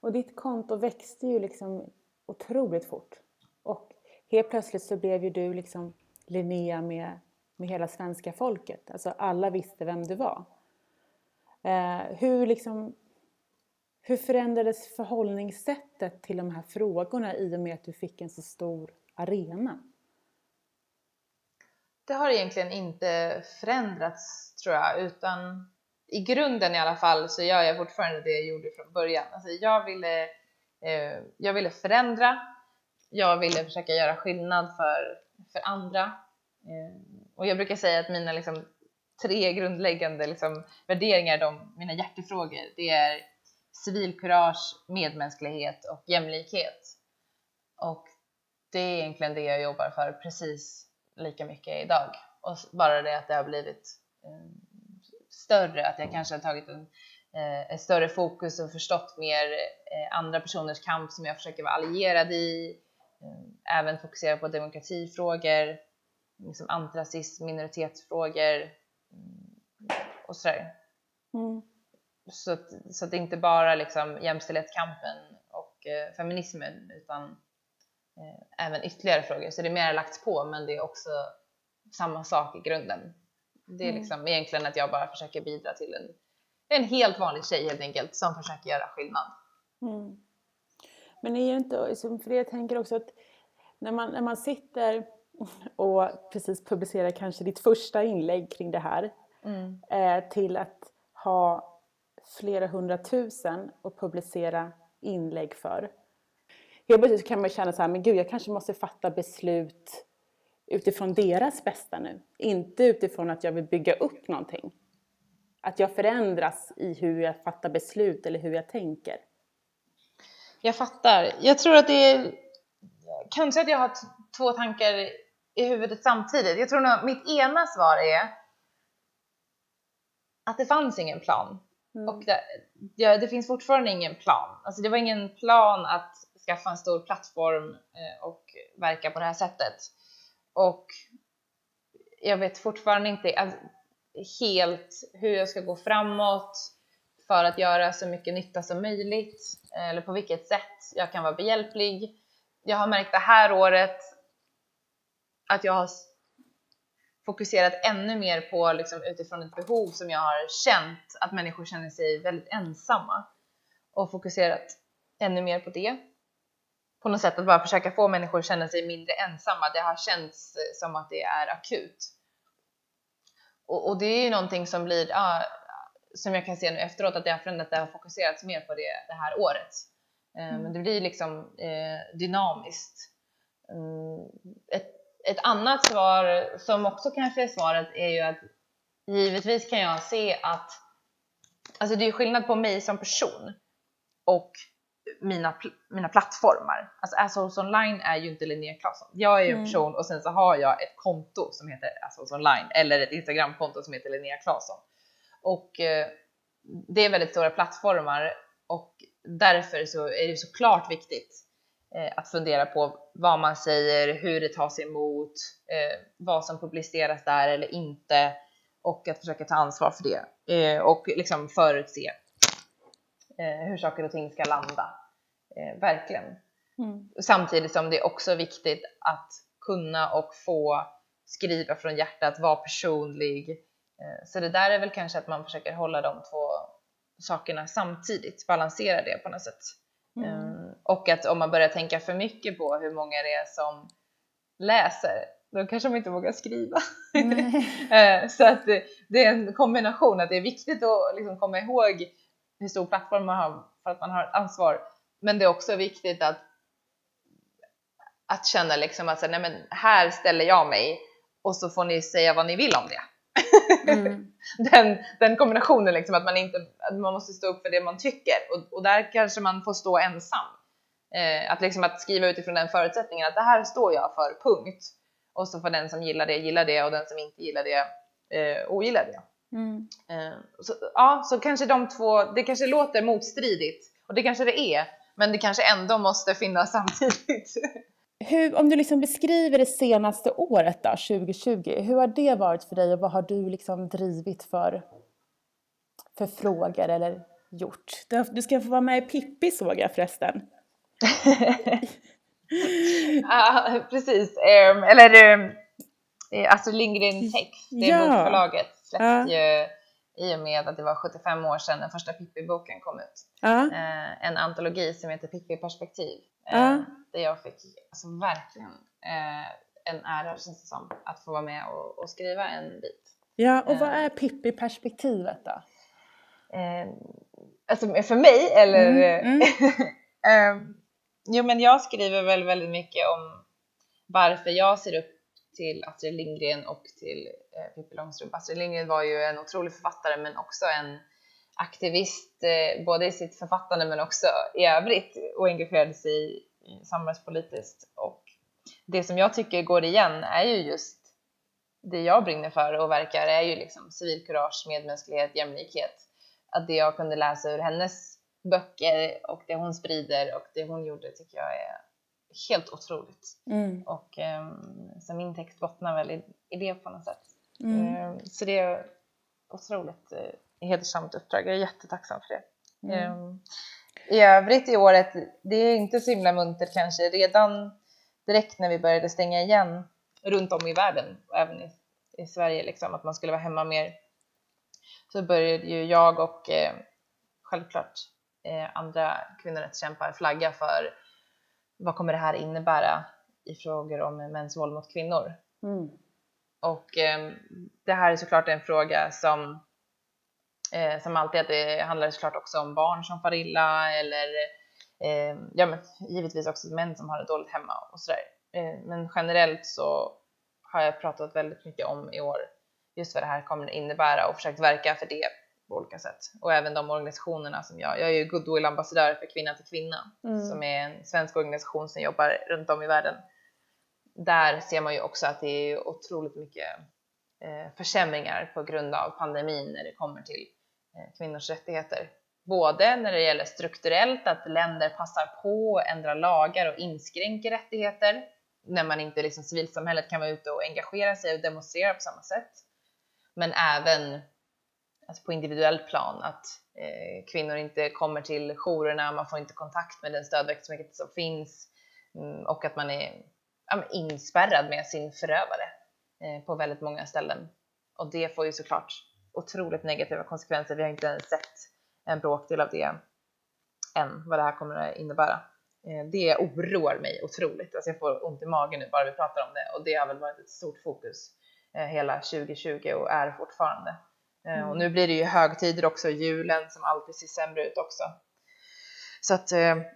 Och ditt konto växte ju liksom otroligt fort. Och helt plötsligt så blev ju du liksom Linnea med, med hela svenska folket. Alltså alla visste vem du var. Eh, hur, liksom, hur förändrades förhållningssättet till de här frågorna i och med att du fick en så stor arena? Det har egentligen inte förändrats tror jag, utan i grunden i alla fall så gör jag fortfarande det jag gjorde från början. Alltså jag, ville, eh, jag ville förändra, jag ville försöka göra skillnad för, för andra. Eh, och jag brukar säga att mina liksom, tre grundläggande liksom, värderingar, de, mina hjärtefrågor, det är civilkurage, medmänsklighet och jämlikhet. Och det är egentligen det jag jobbar för precis lika mycket idag. Och bara det att det har blivit eh, större, att jag kanske har tagit en, eh, ett större fokus och förstått mer eh, andra personers kamp som jag försöker vara allierad i. Eh, även fokusera på demokratifrågor, liksom antirasism, minoritetsfrågor, och sådär. Mm. Så, att, så att det inte bara liksom jämställdhetskampen och eh, feminismen utan eh, även ytterligare frågor. Så det är mer lagts på men det är också samma sak i grunden. Det är mm. liksom egentligen att jag bara försöker bidra till en, en helt vanlig tjej helt enkelt som försöker göra skillnad. Mm. Men är det inte, för jag tänker också att när man, när man sitter och precis publicerar kanske ditt första inlägg kring det här mm. eh, till att ha flera hundratusen och publicera inlägg för. Helt plötsligt kan man känna så här, men gud jag kanske måste fatta beslut utifrån deras bästa nu. Inte utifrån att jag vill bygga upp någonting. att jag förändras i hur jag fattar beslut eller hur jag tänker. Jag fattar. Jag tror att det är kanske att jag har två tankar i huvudet samtidigt. Jag tror nog mitt ena svar är att det fanns ingen plan. Mm. Och det, ja, det, finns fortfarande ingen plan. Alltså det var ingen plan att skaffa en stor plattform eh, och verka på det här sättet. Och jag vet fortfarande inte alltså, helt hur jag ska gå framåt för att göra så mycket nytta som möjligt eller på vilket sätt jag kan vara behjälplig. Jag har märkt det här året att jag har fokuserat ännu mer på liksom, utifrån ett behov som jag har känt att människor känner sig väldigt ensamma och fokuserat ännu mer på det. På något sätt att bara försöka få människor att känna sig mindre ensamma. Det har känts som att det är akut. Och, och det är ju någonting som blir, ah, som jag kan se nu efteråt att det har förändrat, det har fokuserats mer på det det här året. Eh, mm. Men det blir liksom eh, dynamiskt. Mm, ett, ett annat svar som också kanske är svaret är ju att givetvis kan jag se att alltså det är skillnad på mig som person och mina, mina plattformar. Alltså Assholes online är ju inte Linnea Claesson. Jag är ju en mm. person och sen så har jag ett konto som heter Assholes online eller ett Instagramkonto som heter Linnea Claesson. Och eh, det är väldigt stora plattformar och därför så är det såklart viktigt att fundera på vad man säger, hur det tas emot, eh, vad som publiceras där eller inte och att försöka ta ansvar för det eh, och liksom förutse eh, hur saker och ting ska landa. Eh, verkligen. Mm. Samtidigt som det är också viktigt att kunna och få skriva från hjärtat, vara personlig. Eh, så det där är väl kanske att man försöker hålla de två sakerna samtidigt, balansera det på något sätt. Mm. Och att om man börjar tänka för mycket på hur många det är som läser, då kanske de inte vågar skriva. uh, så att det, är en kombination, att det är viktigt att liksom komma ihåg hur stor plattform man har för att man har ett ansvar. Men det är också viktigt att, att känna liksom att nej men här ställer jag mig och så får ni säga vad ni vill om det. Mm. den, den kombinationen liksom att man inte, att man måste stå upp för det man tycker och, och där kanske man får stå ensam. Eh, att liksom att skriva utifrån den förutsättningen att det här står jag för, punkt. Och så får den som gillar det gilla det och den som inte gillar det eh, ogilla det. Mm. Eh, så, ja, så kanske de två, det kanske låter motstridigt och det kanske det är, men det kanske ändå måste finnas samtidigt. Hur, om du liksom beskriver det senaste året då, 2020, hur har det varit för dig och vad har du liksom drivit för, för frågor eller gjort? Du ska få vara med i Pippi såg jag förresten. ja, precis. Um, eller um, Astrid Lindgren Text, det ja. bokförlaget, släppte ja. ju i och med att det var 75 år sedan den första Pippi-boken kom ut. Ja. Uh, en antologi som heter Pippi perspektiv. Uh, där jag fick alltså, verkligen uh, en ära känns det som att få vara med och, och skriva en bit. Ja, och vad är Pippi-perspektivet då? alltså för mig eller? Mm, mm. jo men jag skriver väl väldigt mycket om varför jag ser upp till Astrid Lindgren och till eh, Pippi Långstrump. Astrid Lindgren var ju en otrolig författare men också en aktivist eh, både i sitt författande men också i övrigt och engagerade sig samhällspolitiskt. Och det som jag tycker går igen är ju just det jag brinner för och verkar är ju liksom civilkurage, medmänsklighet, jämlikhet. Att det jag kunde läsa ur hennes böcker och det hon sprider och det hon gjorde tycker jag är helt otroligt. Mm. Och um, så min text bottnar väl i, i det på något sätt. Mm. Um, så det är otroligt uh, hedersamt uppdrag. Jag är jättetacksam för det. Mm. Um, I övrigt i året, det är inte så himla muntert kanske. Redan direkt när vi började stänga igen runt om i världen och även i, i Sverige, liksom, att man skulle vara hemma mer, så började ju jag och eh, självklart eh, andra kvinnorättskämpar flagga för vad kommer det här innebära i frågor om mäns våld mot kvinnor? Mm. Och eh, det här är såklart en fråga som eh, som alltid att det handlar såklart också om barn som far illa eller eh, ja, men givetvis också män som har det dåligt hemma och sådär. Eh, men generellt så har jag pratat väldigt mycket om i år just vad det här kommer innebära och försökt verka för det på olika sätt. Och även de organisationerna som jag, jag är ju goodwill-ambassadör för Kvinna till Kvinna mm. som är en svensk organisation som jobbar runt om i världen. Där ser man ju också att det är otroligt mycket eh, försämringar på grund av pandemin när det kommer till eh, kvinnors rättigheter. Både när det gäller strukturellt, att länder passar på att ändra lagar och inskränker rättigheter när man inte liksom civilsamhället kan vara ute och engagera sig och demonstrera på samma sätt. Men även alltså på individuellt plan att eh, kvinnor inte kommer till jourerna, man får inte kontakt med den stödverksamhet som finns mm, och att man är ja, inspärrad med sin förövare eh, på väldigt många ställen. Och det får ju såklart otroligt negativa konsekvenser. Vi har inte ens sett en bråkdel av det än, vad det här kommer att innebära. Eh, det oroar mig otroligt. Alltså jag får ont i magen nu bara vi pratar om det och det har väl varit ett stort fokus eh, hela 2020 och är fortfarande. Eh, mm. Och nu blir det ju högtider också, julen som alltid ser sämre ut också. Så att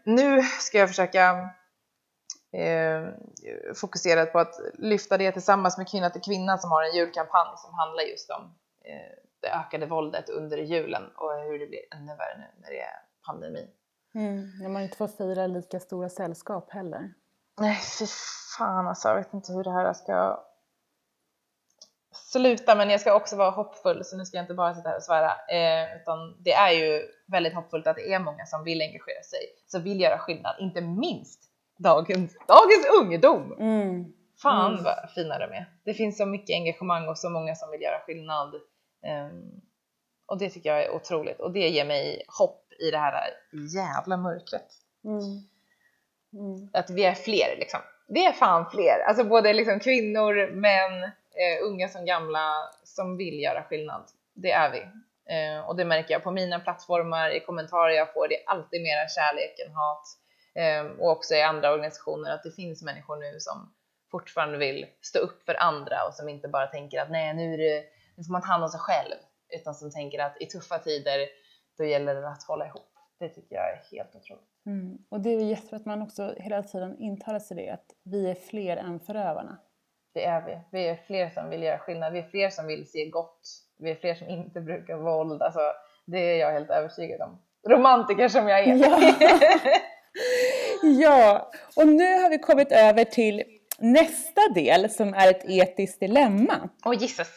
nu ska jag försöka eh, fokusera på att lyfta det tillsammans med Kvinna till Kvinna som har en julkampanj som handlar just om eh, det ökade våldet under julen och hur det blir ännu värre nu när det är pandemi. Mm, när man inte får fira lika stora sällskap heller. Nej, fy fan alltså. Jag vet inte hur det här ska sluta, men jag ska också vara hoppfull, så nu ska jag inte bara sitta här och svära. Eh, utan det är ju väldigt hoppfullt att det är många som vill engagera sig, som vill göra skillnad, inte minst dagens, dagens ungdom. Mm. Fan mm. vad fina de är. Det finns så mycket engagemang och så många som vill göra skillnad. Um, och det tycker jag är otroligt och det ger mig hopp i det här jävla mörkret. Mm. Mm. Att vi är fler liksom. Vi är fan fler, alltså både liksom kvinnor, män, eh, unga som gamla som vill göra skillnad. Det är vi. Eh, och det märker jag på mina plattformar, i kommentarer jag får, det är alltid mera kärlek än hat. Eh, och också i andra organisationer att det finns människor nu som fortfarande vill stå upp för andra och som inte bara tänker att nej, nu, är det, nu får man ta hand om sig själv, utan som tänker att i tuffa tider då gäller det att hålla ihop. Det tycker jag är helt otroligt. Mm. Och det är jättebra att man också hela tiden intalar sig det, att vi är fler än förövarna. Det är vi. Vi är fler som vill göra skillnad. Vi är fler som vill se gott. Vi är fler som inte brukar våld. Alltså, det är jag helt övertygad om. Romantiker som jag är. Ja. ja, och nu har vi kommit över till nästa del som är ett etiskt dilemma. Åh oh, Jesus!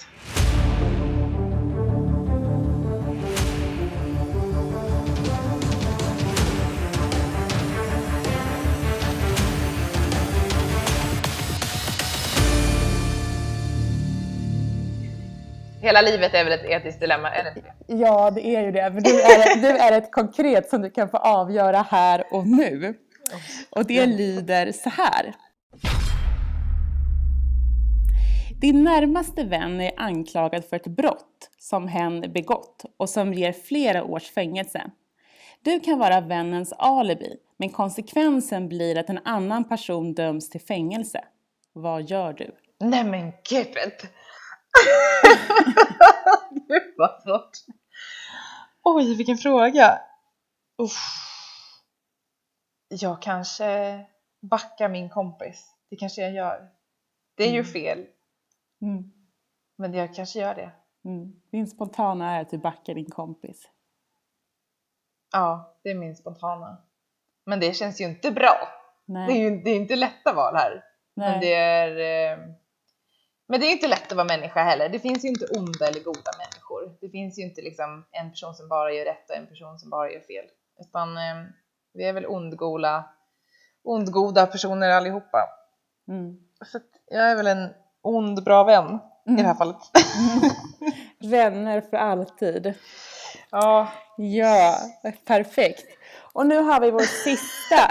Hela livet är väl ett etiskt dilemma, är det inte Ja, det är ju det. Men du är, du är ett konkret som du kan få avgöra här och nu. Och det lyder så här. Din närmaste vän är anklagad för ett brott som hen begått och som ger flera års fängelse. Du kan vara vännens alibi, men konsekvensen blir att en annan person döms till fängelse. Vad gör du? Nej men gud! Gud vad svårt. Oj, vilken fråga. Uff. Jag kanske backar min kompis. Det kanske jag gör. Det är mm. ju fel. Mm. Men jag kanske gör det. Mm. Din spontana är att du backar din kompis. Ja, det är min spontana. Men det känns ju inte bra. Nej. Det är ju det är inte lätta val här. Nej. Men det är... Eh, men det är inte lätt att vara människa heller. Det finns ju inte onda eller goda människor. Det finns ju inte liksom en person som bara gör rätt och en person som bara gör fel. Utan eh, vi är väl ondgoda, ondgoda personer allihopa. Mm. Så jag är väl en ond, bra vän mm. i det här mm. fallet. Vänner för alltid. Ja. Ja, perfekt. Och nu har vi vår sista.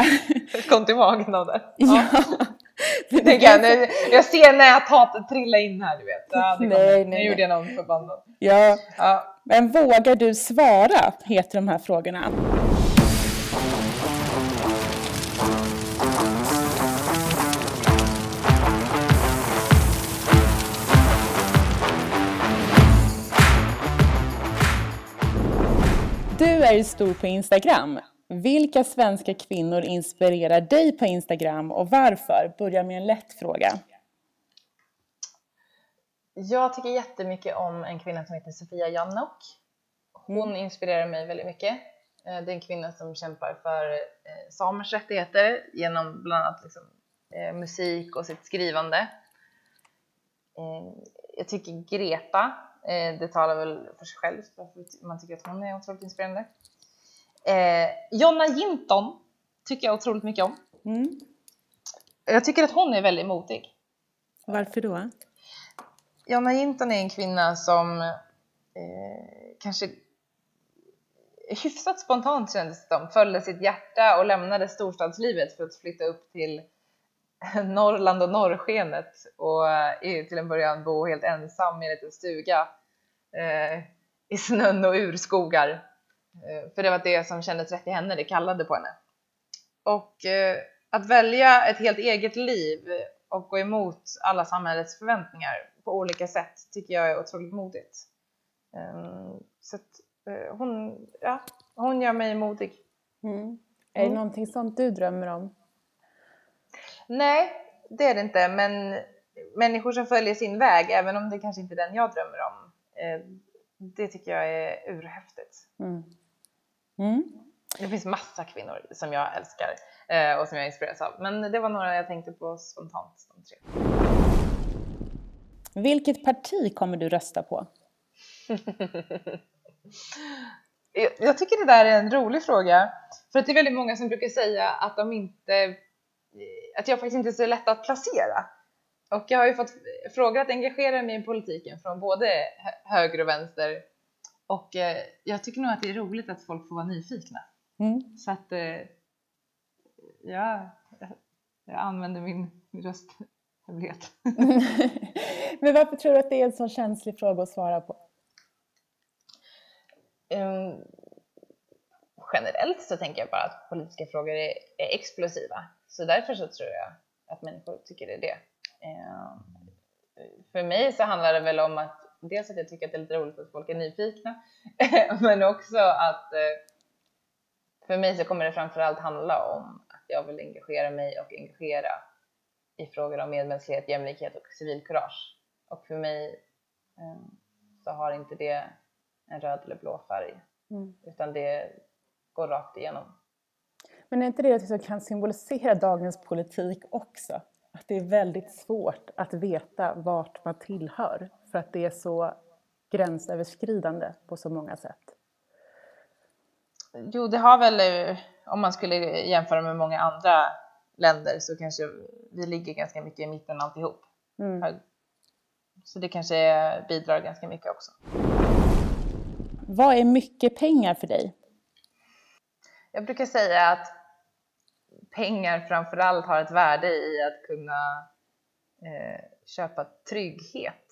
Kom till magen av det. Ja. ja. Det kan, jag ser näthatet trilla in här du vet. Ja, nej, nej, nu gjorde jag någon förbannad. Ja. ja. Men vågar du svara? Heter de här frågorna. Du är ju stor på Instagram. Vilka svenska kvinnor inspirerar dig på Instagram och varför? Börja med en lätt fråga. Jag tycker jättemycket om en kvinna som heter Sofia Jannok. Hon mm. inspirerar mig väldigt mycket. Eh, det är en kvinna som kämpar för eh, samers rättigheter genom bland annat liksom, eh, musik och sitt skrivande. Jag tycker Greta, det talar väl för sig själv, man tycker att hon är otroligt inspirerande. Jonna Jinton tycker jag otroligt mycket om. Mm. Jag tycker att hon är väldigt modig. Varför då? Jonna Jinton är en kvinna som eh, kanske hyfsat spontant kändes det som, följde sitt hjärta och lämnade storstadslivet för att flytta upp till Norrland och norrskenet och eh, till en början bo helt ensam i en liten stuga eh, i snön och urskogar. Eh, för det var det som kändes rätt i henne, det kallade på henne. Och eh, att välja ett helt eget liv och gå emot alla samhällets förväntningar på olika sätt tycker jag är otroligt modigt. Um, så att, uh, hon, ja, hon gör mig modig. Mm. Är det mm. någonting sånt du drömmer om? Nej, det är det inte, men människor som följer sin väg, även om det kanske inte är den jag drömmer om, eh, det tycker jag är urhäftigt. Mm. Mm. Det finns massa kvinnor som jag älskar eh, och som jag inspireras av, men det var några jag tänkte på spontant, de tre. Vilket parti kommer du rösta på? jag tycker det där är en rolig fråga. För att det är väldigt många som brukar säga att de inte att jag faktiskt inte är så lätt att placera. Och jag har ju fått frågor att engagera mig i politiken från både höger och vänster. Och eh, jag tycker nog att det är roligt att folk får vara nyfikna. Mm. Så att eh, ja, jag använder min röst hemlighet. Men varför tror du att det är en så känslig fråga att svara på? Um, generellt så tänker jag bara att politiska frågor är, är, explosiva. Så därför så tror jag att människor tycker det är det. Um, för mig så handlar det väl om att dels att jag tycker att det är lite roligt att folk är nyfikna, men också att uh, för mig så kommer det framförallt handla om att jag vill engagera mig och engagera i frågor om medmänsklighet, jämlikhet och civilkurage. Och för mig um, så har inte det en röd eller blå färg, mm. utan det går rakt igenom. Men är inte det som kan symbolisera dagens politik också? Att det är väldigt svårt att veta vart man tillhör för att det är så gränsöverskridande på så många sätt. Jo, det har väl, om man skulle jämföra med många andra länder så kanske vi ligger ganska mycket i mitten alltihop. Mm. Så det kanske bidrar ganska mycket också. Vad är mycket pengar för dig? Jag brukar säga att pengar framförallt har ett värde i att kunna eh, köpa trygghet.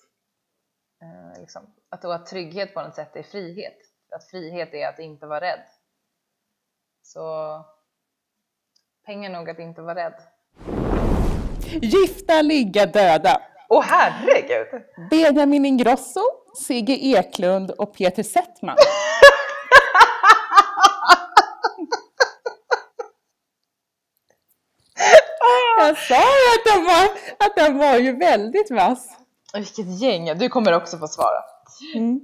Eh, liksom. Att då att trygghet på något sätt är frihet. Att frihet är att inte vara rädd. Så pengar nog att inte vara rädd. Gifta, ligga, döda. Åh oh, herregud! Benjamin Ingrosso, Sigge Eklund och Peter Settman. Jag sa ju att den var, att den var ju väldigt vass. Vilket gäng! Du kommer också få svara. Mm.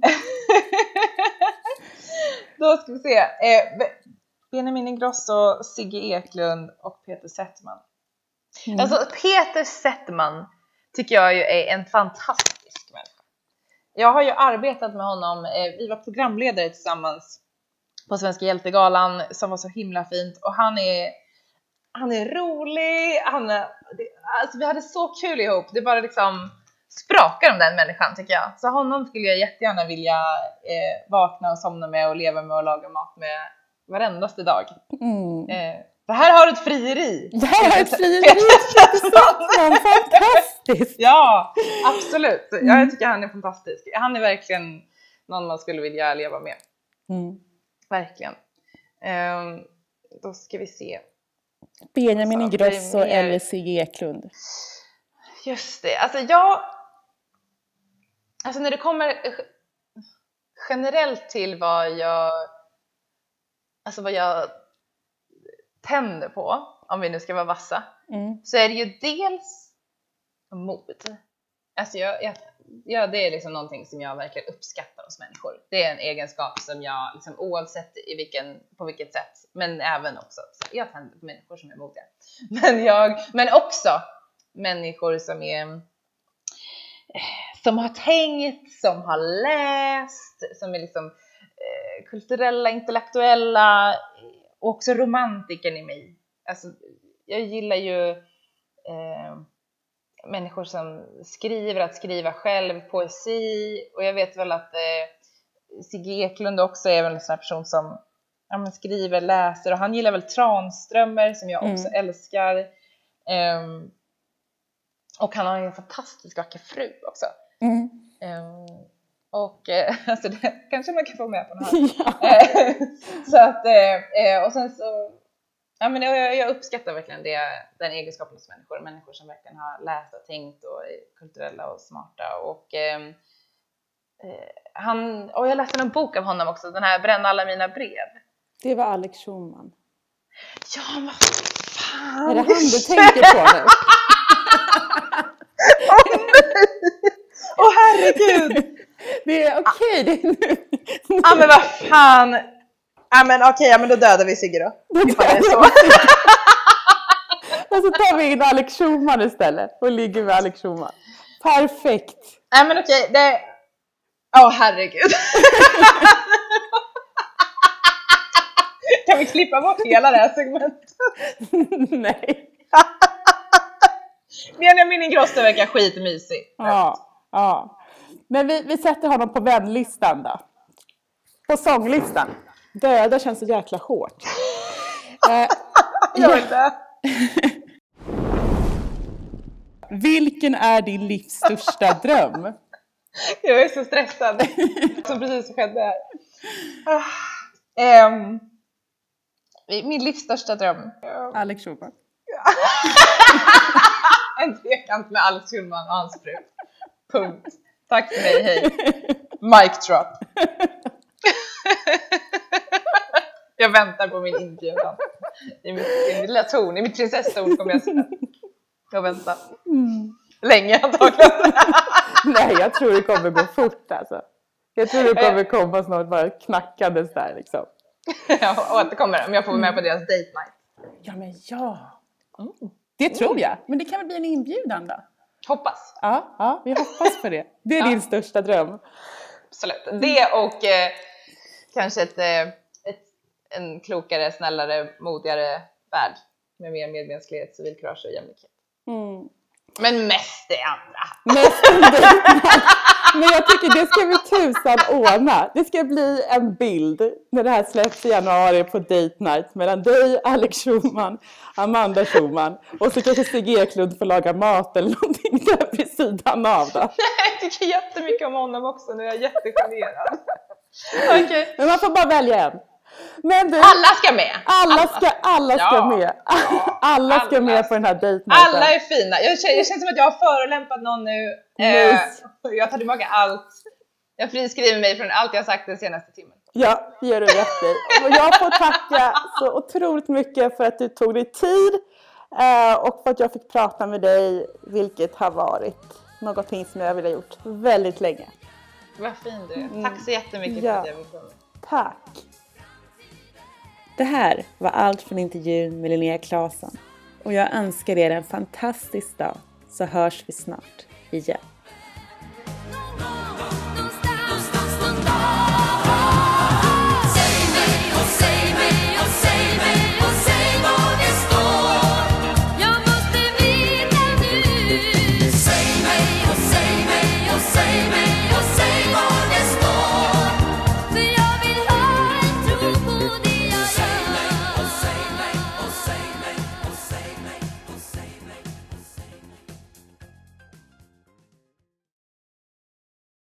Då ska vi se. Eh, Benjamin Ingrosso, Sigge Eklund och Peter Settman. Mm. Alltså Peter Settman tycker jag ju är en fantastisk människa. Jag har ju arbetat med honom, eh, vi var programledare tillsammans på Svenska hjältegalan som var så himla fint och han är han är rolig, han är, alltså vi hade så kul ihop, det bara liksom sprakar om den människan tycker jag. Så honom skulle jag jättegärna vilja eh, vakna och somna med och leva med och laga mat med varendaste dag. Mm. Eh, det här har ett frieri! Det här har ett frieri! Fantastiskt! Ja, absolut. Mm. Jag tycker han är fantastisk. Han är verkligen någon man skulle vilja leva med. Mm. Verkligen. Um, då ska vi se. Benjamin Ingrosso eller Sigge Eklund? Just det, alltså jag... Alltså när det kommer generellt till vad jag... Alltså vad jag tänder på, om vi nu ska vara vassa, mm. så är det ju dels mod. Alltså jag, jag, ja, det är liksom någonting som jag verkligen uppskattar hos människor. Det är en egenskap som jag liksom, oavsett i vilken, på vilket sätt, men även också, jag tänder på människor som är modiga. Men, jag, men också människor som är som har tänkt, som har läst, som är liksom eh, kulturella, intellektuella och också romantiken i mig. Alltså, jag gillar ju eh, människor som skriver, att skriva själv, poesi och jag vet väl att eh, Sigge Eklund också är väl en sån här person som ja, skriver, läser och han gillar väl Tranströmer som jag mm. också älskar. Um, och han har en fantastiskt vacker fru också. Mm. Um, och eh, alltså det kanske man kan få med på den här. Ja. så att, eh, och sen så, ja men jag, jag uppskattar verkligen det, den egenskapen hos människor. Människor som verkligen har läst och tänkt och är kulturella och smarta. Och, ehm, eh, han, och jag läste en bok av honom också, den här Bränna alla mina brev. Det var Alex Schulman. Ja, men vad fan! Är det han du tänker på nu? Åh oh, herregud! Det är okej. Okay. Det Ja men vad fan. Ja men okej, okay, ja men då dödar vi Sigge då. Ifall det är så. Och så tar vi in Alex Schulman istället och ligger med Alex Schulman. Perfekt! Nej men okej, okay, det... Åh oh, herregud. kan vi klippa bort hela det här segmentet? Nej. Benjamin Ingrosso verkar skitmysig. Ja, ja. Men vi, vi sätter honom på vänlistan då. På sånglistan. Döda känns så jäkla hårt. eh, Gör det? Vilken är din livs största dröm? Jag är så stressad som precis skedde här. Um, min livs största dröm. Alex Schulman. en trekant med Alex Schulman och hans fru. Punkt. Tack för mig, hej. Mic drop. Jag väntar på min inbjudan. I mitt, i mitt lilla torn, i mitt prinsesstorn kommer jag sitta och vänta. Mm. Länge antagligen. Nej, jag tror det kommer gå fort alltså. Jag tror det kommer komma snart bara knackandes där liksom. jag återkommer om jag får vara med på deras date night. Ja, men ja. Mm. Det tror jag. Men det kan väl bli en inbjudan då? Hoppas. Ja, ja vi hoppas på det. Det är ja. din största dröm. Absolut. Det och eh, kanske ett, eh, ett, en klokare, snällare, modigare värld med mer medmänsklighet, civilkurage och jämlikhet. Mm. Men mest det andra. Mest Men jag tycker det ska vi tusan ordna. Det ska bli en bild när det här släpps i januari på date night mellan dig, Alex Schumann, Amanda Schumann och så kanske Stig Eklund får laga mat eller någonting där vid sidan av då. Jag tycker jättemycket om honom också, nu är jag jättegenerad. Okay. Men man får bara välja en. Men du, alla ska med! Alla ska, alla ska ja. med! Alla ska alla. med på den här dejtnighten. Alla är fina. Jag känner, jag känner som att jag har förolämpat någon nu. Eh, jag tar tillbaka allt. Jag friskriver mig från allt jag sagt den senaste timmen. Ja, det gör du rätt i. Jag får tacka så otroligt mycket för att du tog dig tid eh, och för att jag fick prata med dig, vilket har varit någonting som jag vill ha gjort väldigt länge. Vad fin du är. Mm. Tack så jättemycket ja. för att jag fick komma. Tack. Det här var allt från intervjun med Linnea Claesson och jag önskar er en fantastisk dag så hörs vi snart igen.